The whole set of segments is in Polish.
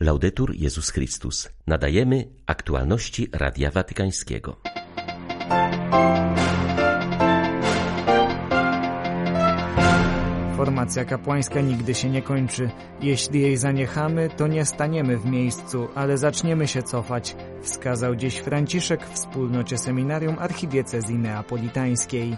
Laudetur Jezus Chrystus. Nadajemy aktualności Radia Watykańskiego. Formacja kapłańska nigdy się nie kończy. Jeśli jej zaniechamy, to nie staniemy w miejscu, ale zaczniemy się cofać, wskazał dziś Franciszek w wspólnocie seminarium archidiecezji neapolitańskiej.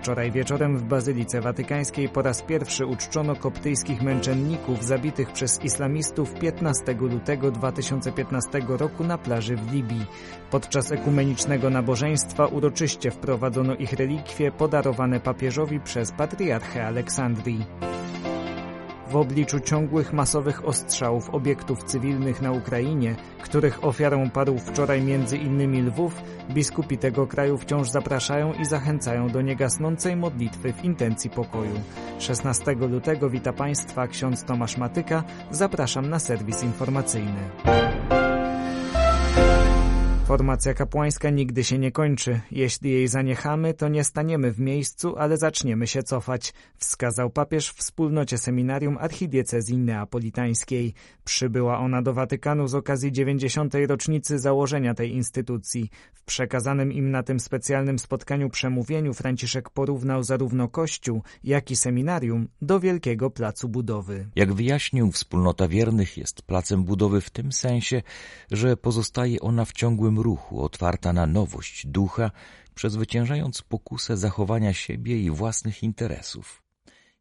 Wczoraj wieczorem w Bazylice Watykańskiej po raz pierwszy uczczono koptyjskich męczenników zabitych przez islamistów 15 lutego 2015 roku na plaży w Libii. Podczas ekumenicznego nabożeństwa uroczyście wprowadzono ich relikwie podarowane papieżowi przez patriarchę Aleksandrii. W obliczu ciągłych masowych ostrzałów obiektów cywilnych na Ukrainie, których ofiarą padł wczoraj m.in. Lwów, biskupi tego kraju wciąż zapraszają i zachęcają do niegasnącej modlitwy w intencji pokoju. 16 lutego wita Państwa ksiądz Tomasz Matyka. Zapraszam na serwis informacyjny. Formacja kapłańska nigdy się nie kończy. Jeśli jej zaniechamy, to nie staniemy w miejscu, ale zaczniemy się cofać, wskazał papież w wspólnocie seminarium archidiecezji neapolitańskiej. Przybyła ona do Watykanu z okazji 90. rocznicy założenia tej instytucji. W przekazanym im na tym specjalnym spotkaniu przemówieniu Franciszek porównał zarówno Kościół, jak i seminarium do wielkiego placu budowy. Jak wyjaśnił, wspólnota wiernych jest placem budowy w tym sensie, że pozostaje ona w ciągłym ruchu, otwarta na nowość ducha, przezwyciężając pokusę zachowania siebie i własnych interesów.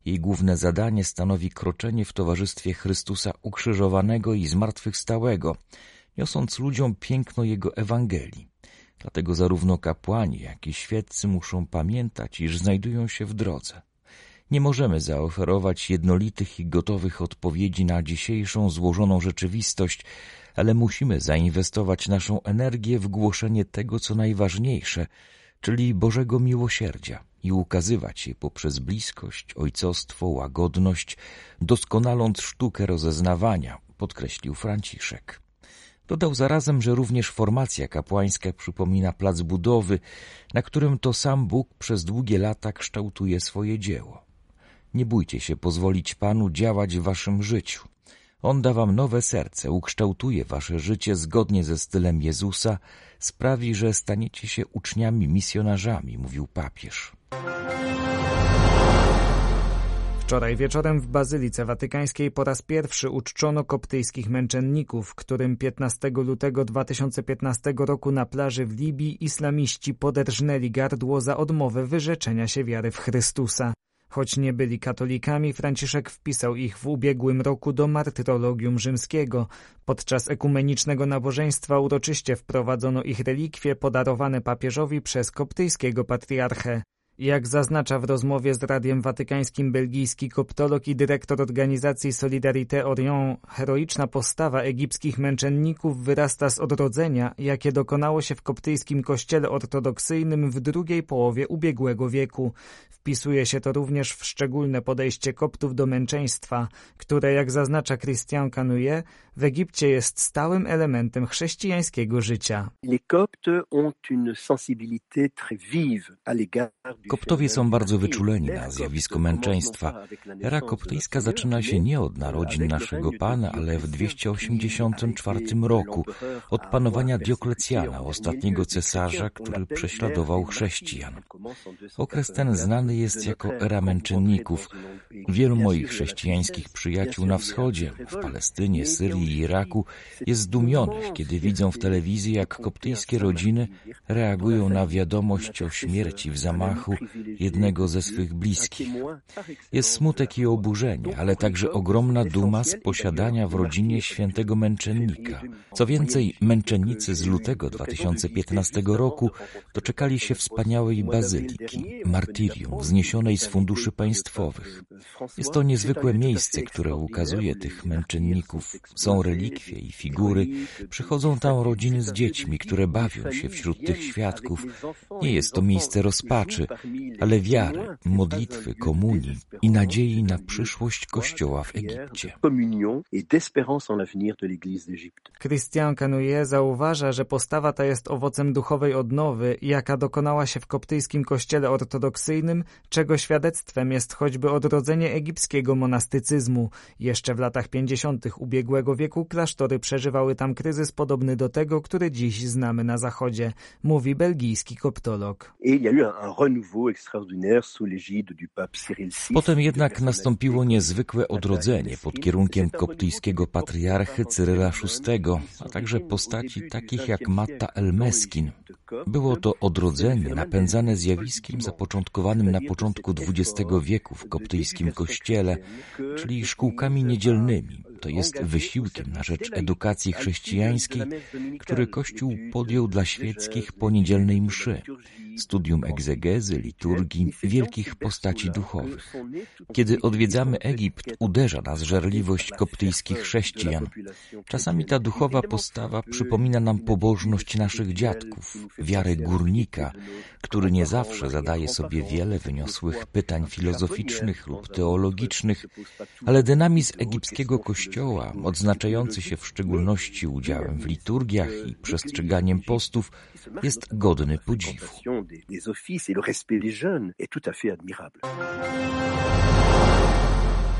Jej główne zadanie stanowi kroczenie w towarzystwie Chrystusa ukrzyżowanego i zmartwychwstałego, niosąc ludziom piękno Jego Ewangelii. Dlatego zarówno kapłani, jak i świeccy muszą pamiętać, iż znajdują się w drodze. Nie możemy zaoferować jednolitych i gotowych odpowiedzi na dzisiejszą złożoną rzeczywistość, ale musimy zainwestować naszą energię w głoszenie tego, co najważniejsze, czyli Bożego miłosierdzia i ukazywać je poprzez bliskość, ojcostwo, łagodność, doskonaląc sztukę rozeznawania, podkreślił Franciszek. Dodał zarazem, że również formacja kapłańska przypomina plac budowy, na którym to sam Bóg przez długie lata kształtuje swoje dzieło. Nie bójcie się pozwolić Panu działać w waszym życiu. On da wam nowe serce, ukształtuje wasze życie zgodnie ze stylem Jezusa, sprawi, że staniecie się uczniami, misjonarzami, mówił papież. Wczoraj wieczorem w Bazylice Watykańskiej po raz pierwszy uczczono koptyjskich męczenników, którym 15 lutego 2015 roku na plaży w Libii islamiści poderżnęli gardło za odmowę wyrzeczenia się wiary w Chrystusa. Choć nie byli katolikami, Franciszek wpisał ich w ubiegłym roku do martyrologium rzymskiego. Podczas ekumenicznego nabożeństwa uroczyście wprowadzono ich relikwie podarowane papieżowi przez koptyjskiego patriarchę. Jak zaznacza w rozmowie z Radiem Watykańskim belgijski koptolog i dyrektor organizacji Solidarité Orient, heroiczna postawa egipskich męczenników wyrasta z odrodzenia, jakie dokonało się w koptyjskim kościele ortodoksyjnym w drugiej połowie ubiegłego wieku. Wpisuje się to również w szczególne podejście koptów do męczeństwa, które, jak zaznacza Christian Canouillet, w Egipcie jest stałym elementem chrześcijańskiego życia. Les Coptes ont une sensibilité très vive à l'égard Koptowie są bardzo wyczuleni na zjawisko męczeństwa. Era koptyjska zaczyna się nie od narodzin naszego Pana, ale w 284 roku, od panowania Dioklecjana, ostatniego cesarza, który prześladował chrześcijan. Okres ten znany jest jako era męczenników. Wielu moich chrześcijańskich przyjaciół na wschodzie, w Palestynie, Syrii i Iraku jest zdumionych, kiedy widzą w telewizji, jak koptyjskie rodziny reagują na wiadomość o śmierci w zamachu jednego ze swych bliskich. Jest smutek i oburzenie, ale także ogromna duma z posiadania w rodzinie świętego męczennika. Co więcej, męczennicy z lutego 2015 roku doczekali się wspaniałej bazyliki, martyrium, wzniesionej z funduszy państwowych. Jest to niezwykłe miejsce, które ukazuje tych męczenników. Są relikwie i figury, przychodzą tam rodziny z dziećmi, które bawią się wśród tych świadków. Nie jest to miejsce rozpaczy, ale wiary, modlitwy, komunii i nadziei na przyszłość Kościoła w Egipcie. Christian Canouillet zauważa, że postawa ta jest owocem duchowej odnowy, jaka dokonała się w koptyjskim kościele ortodoksyjnym, czego świadectwem jest choćby odrodzenie egipskiego monastycyzmu. Jeszcze w latach 50. ubiegłego wieku klasztory przeżywały tam kryzys podobny do tego, który dziś znamy na Zachodzie, mówi belgijski koptolog. Potem jednak nastąpiło niezwykłe odrodzenie pod kierunkiem koptyjskiego patriarchy Cyryla VI, a także postaci takich jak Matta el-Meskin. Było to odrodzenie napędzane zjawiskiem zapoczątkowanym na początku XX wieku w koptyjskim kościele, czyli szkółkami niedzielnymi, to jest wysiłkiem na rzecz edukacji chrześcijańskiej, który Kościół podjął dla świeckich po niedzielnej mszy, studium egzegezy, liturgii, wielkich postaci duchowych. Kiedy odwiedzamy Egipt, uderza nas żarliwość koptyjskich chrześcijan. Czasami ta duchowa postawa przypomina nam pobożność naszych dziadków, wiarę górnika, który nie zawsze zadaje sobie wiele wyniosłych pytań filozoficznych lub teologicznych, ale dynamizm egipskiego kościoła, odznaczający się w szczególności udziałem w liturgiach i przestrzeganiem postów, jest godny podziwu.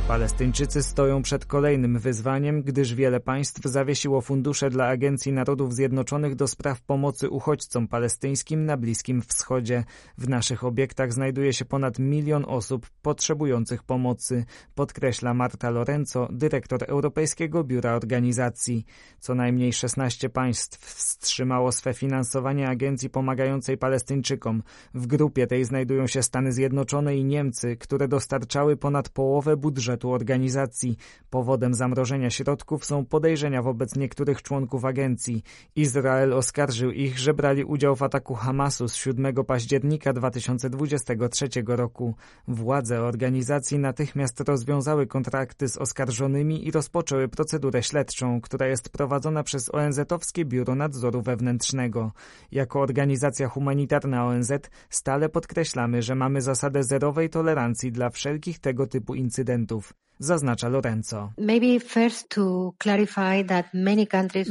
Palestyńczycy stoją przed kolejnym wyzwaniem, gdyż wiele państw zawiesiło fundusze dla Agencji Narodów Zjednoczonych do spraw pomocy uchodźcom palestyńskim na Bliskim Wschodzie. W naszych obiektach znajduje się ponad milion osób potrzebujących pomocy, podkreśla Marta Lorenzo, dyrektor Europejskiego Biura Organizacji. Co najmniej 16 państw wstrzymało swe finansowanie agencji pomagającej Palestyńczykom. W grupie tej znajdują się Stany Zjednoczone i Niemcy, które dostarczały ponad połowę budżetu budżetu organizacji. Powodem zamrożenia środków są podejrzenia wobec niektórych członków agencji. Izrael oskarżył ich, że brali udział w ataku Hamasu z 7 października 2023 roku. Władze organizacji natychmiast rozwiązały kontrakty z oskarżonymi i rozpoczęły procedurę śledczą, która jest prowadzona przez ONZ-owskie Biuro Nadzoru Wewnętrznego. Jako organizacja humanitarna ONZ stale podkreślamy, że mamy zasadę zerowej tolerancji dla wszelkich tego typu incydentów zaznacza Lorenzo.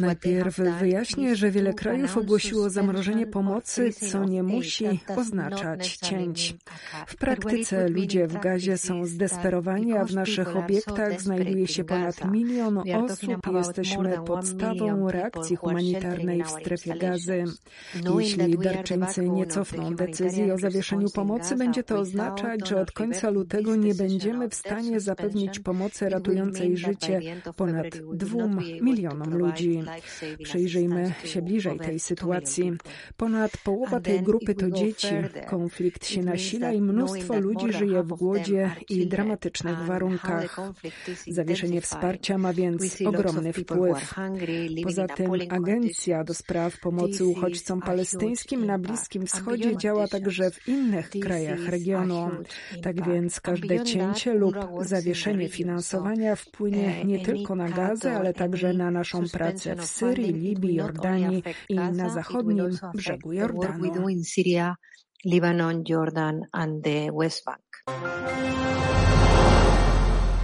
Najpierw wyjaśnię, że wiele krajów ogłosiło zamrożenie pomocy, co nie musi oznaczać cięć. W praktyce ludzie w Gazie są zdesperowani, a w naszych obiektach znajduje się ponad milion osób i jesteśmy podstawą reakcji humanitarnej w strefie gazy. Jeśli darczyńcy nie cofną decyzji o zawieszeniu pomocy, będzie to oznaczać, że od końca lutego nie będziemy w stanie zapewnić pomocy ratującej życie ponad dwóm milionom ludzi. Przyjrzyjmy się bliżej tej sytuacji. Ponad połowa tej grupy to dzieci. Konflikt się nasila i mnóstwo ludzi żyje w głodzie i dramatycznych warunkach. Zawieszenie wsparcia ma więc ogromny wpływ. Poza tym Agencja do Spraw Pomocy Uchodźcom Palestyńskim na Bliskim Wschodzie działa także w innych krajach regionu. Tak więc każde cięcie lub zawieszenie finansowania wpłynie nie tylko na Gazę, ale także na naszą pracę w Syrii, Libii, Jordanii i na zachodnim brzegu Jordanu. Libanon, Jordan and the West Bank.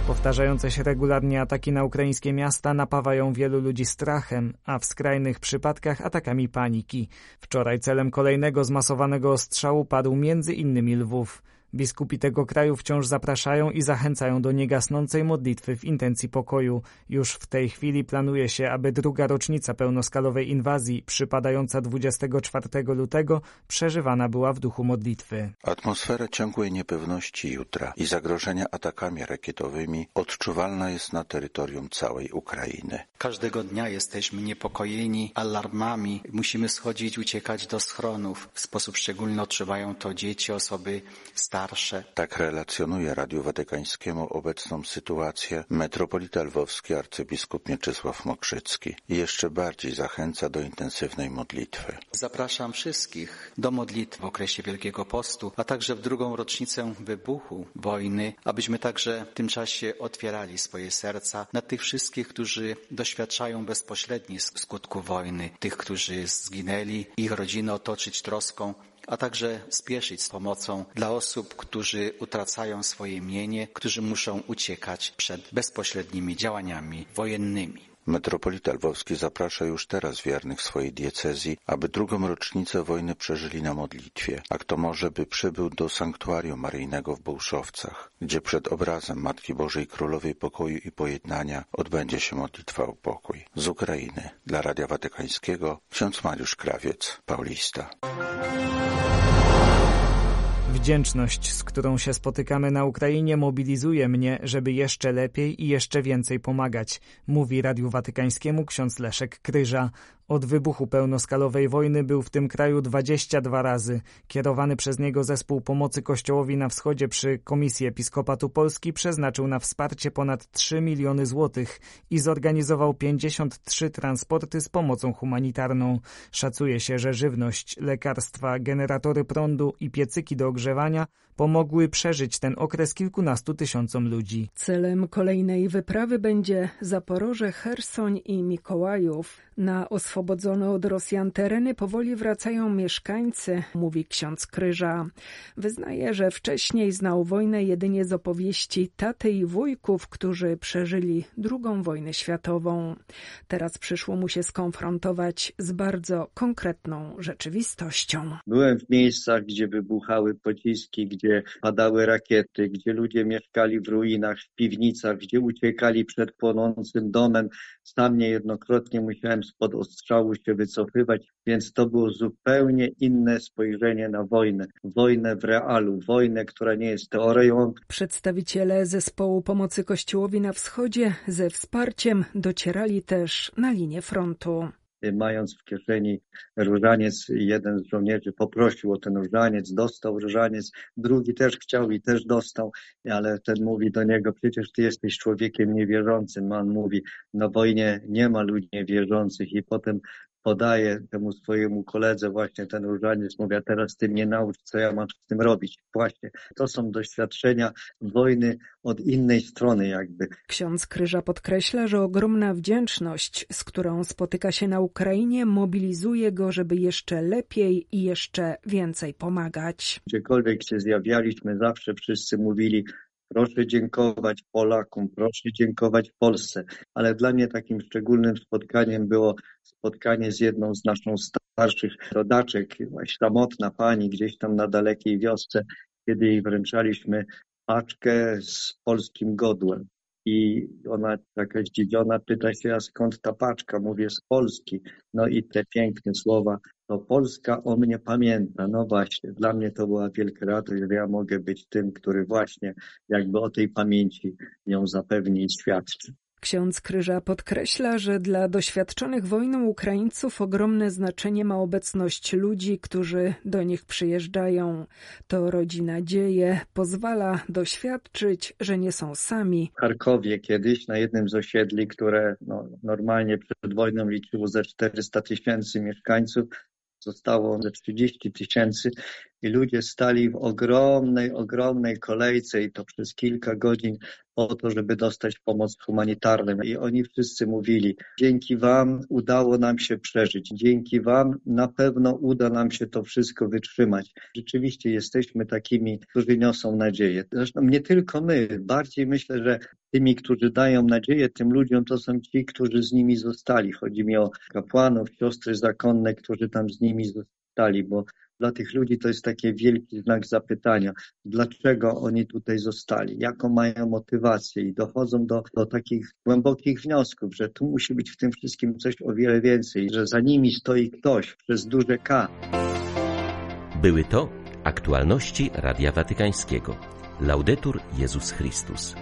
Powtarzające się regularnie ataki na ukraińskie miasta napawają wielu ludzi strachem, a w skrajnych przypadkach atakami paniki. Wczoraj celem kolejnego zmasowanego ostrzału padł między innymi Lwów. Biskupi tego kraju wciąż zapraszają i zachęcają do niegasnącej modlitwy w intencji pokoju. Już w tej chwili planuje się, aby druga rocznica pełnoskalowej inwazji, przypadająca 24 lutego, przeżywana była w duchu modlitwy. Atmosfera ciągłej niepewności jutra i zagrożenia atakami rakietowymi odczuwalna jest na terytorium całej Ukrainy. Każdego dnia jesteśmy niepokojeni alarmami. Musimy schodzić, uciekać do schronów. W sposób szczególny odczuwają to dzieci, osoby starsze starsze. Tak relacjonuje Radiu Watykańskiemu obecną sytuację metropolita lwowski arcybiskup Mieczysław Mokrzycki i jeszcze bardziej zachęca do intensywnej modlitwy. Zapraszam wszystkich do modlitwy w okresie Wielkiego Postu, a także w drugą rocznicę wybuchu wojny, abyśmy także w tym czasie otwierali swoje serca na tych wszystkich, którzy doświadczają bezpośrednich skutków wojny, tych, którzy zginęli, ich rodziny otoczyć troską a także spieszyć z pomocą dla osób, którzy utracają swoje mienie, którzy muszą uciekać przed bezpośrednimi działaniami wojennymi. Metropolita Lwowski zaprasza już teraz wiernych swojej diecezji, aby drugą rocznicę wojny przeżyli na modlitwie, a kto może by przybył do sanktuarium maryjnego w Bołszowcach, gdzie przed obrazem Matki Bożej Królowej Pokoju i Pojednania odbędzie się modlitwa o pokój. Z Ukrainy dla Radia Watykańskiego ksiądz Mariusz Krawiec, Paulista. Wdzięczność, z którą się spotykamy na Ukrainie, mobilizuje mnie, żeby jeszcze lepiej i jeszcze więcej pomagać, mówi Radiu Watykańskiemu ksiądz Leszek Kryża. Od wybuchu pełnoskalowej wojny był w tym kraju 22 razy. Kierowany przez niego zespół pomocy Kościołowi na wschodzie przy Komisji Episkopatu Polski przeznaczył na wsparcie ponad 3 miliony złotych i zorganizował 53 transporty z pomocą humanitarną. Szacuje się, że żywność, lekarstwa, generatory prądu i piecyki do ogrzewania pomogły przeżyć ten okres kilkunastu tysiącom ludzi. Celem kolejnej wyprawy będzie Zaporoże, Hersoń i Mikołajów. Na oswobodzone od Rosjan tereny powoli wracają mieszkańcy, mówi ksiądz Kryża. Wyznaje, że wcześniej znał wojnę jedynie z opowieści taty i wujków, którzy przeżyli II wojnę światową. Teraz przyszło mu się skonfrontować z bardzo konkretną rzeczywistością. Byłem w miejscach, gdzie wybuchały pociski, gdzie padały rakiety, gdzie ludzie mieszkali w ruinach, w piwnicach, gdzie uciekali przed płonącym domem. Sam niejednokrotnie musiałem spod ostrzału się wycofywać, więc to było zupełnie inne spojrzenie na wojnę. Wojnę w realu, wojnę, która nie jest teorią. Przedstawiciele zespołu pomocy Kościołowi na wschodzie ze wsparciem docierali też na linię frontu mając w kieszeni różaniec, jeden z żołnierzy poprosił o ten różaniec, dostał różaniec, drugi też chciał i też dostał, ale ten mówi do niego, przecież ty jesteś człowiekiem niewierzącym. On mówi, na wojnie nie ma ludzi niewierzących i potem podaje temu swojemu koledze właśnie ten różaniec, mówi, a teraz ty mnie naucz, co ja mam z tym robić. Właśnie to są doświadczenia wojny od innej strony jakby. Ksiądz Kryża podkreśla, że ogromna wdzięczność, z którą spotyka się na Ukrainie, mobilizuje go, żeby jeszcze lepiej i jeszcze więcej pomagać. Gdziekolwiek się zjawialiśmy, zawsze wszyscy mówili, Proszę dziękować Polakom, proszę dziękować Polsce, ale dla mnie takim szczególnym spotkaniem było spotkanie z jedną z naszych starszych rodaczek, samotna pani gdzieś tam na dalekiej wiosce, kiedy jej wręczaliśmy paczkę z polskim godłem. I ona taka zdziwiona pyta się, a skąd ta paczka? Mówię, z Polski. No i te piękne słowa, to Polska o mnie pamięta. No właśnie, dla mnie to była wielka radość, że ja mogę być tym, który właśnie jakby o tej pamięci ją zapewni i świadczy. Ksiądz Kryża podkreśla, że dla doświadczonych wojną Ukraińców ogromne znaczenie ma obecność ludzi, którzy do nich przyjeżdżają. To rodzi nadzieję, pozwala doświadczyć, że nie są sami. W Charkowie kiedyś na jednym z osiedli, które no, normalnie przed wojną liczyło ze 400 tysięcy mieszkańców, zostało ze 30 tysięcy i ludzie stali w ogromnej, ogromnej kolejce i to przez kilka godzin po to, żeby dostać pomoc humanitarną. I oni wszyscy mówili, dzięki Wam udało nam się przeżyć, dzięki Wam na pewno uda nam się to wszystko wytrzymać. Rzeczywiście jesteśmy takimi, którzy niosą nadzieję. Zresztą nie tylko my, bardziej myślę, że tymi, którzy dają nadzieję tym ludziom, to są ci, którzy z nimi zostali. Chodzi mi o kapłanów, siostry zakonne, którzy tam z nimi zostali, bo dla tych ludzi to jest taki wielki znak zapytania, dlaczego oni tutaj zostali, jaką mają motywację i dochodzą do, do takich głębokich wniosków, że tu musi być w tym wszystkim coś o wiele więcej, że za nimi stoi ktoś przez duże K. Były to aktualności Radia Watykańskiego. Laudetur Jezus Chrystus.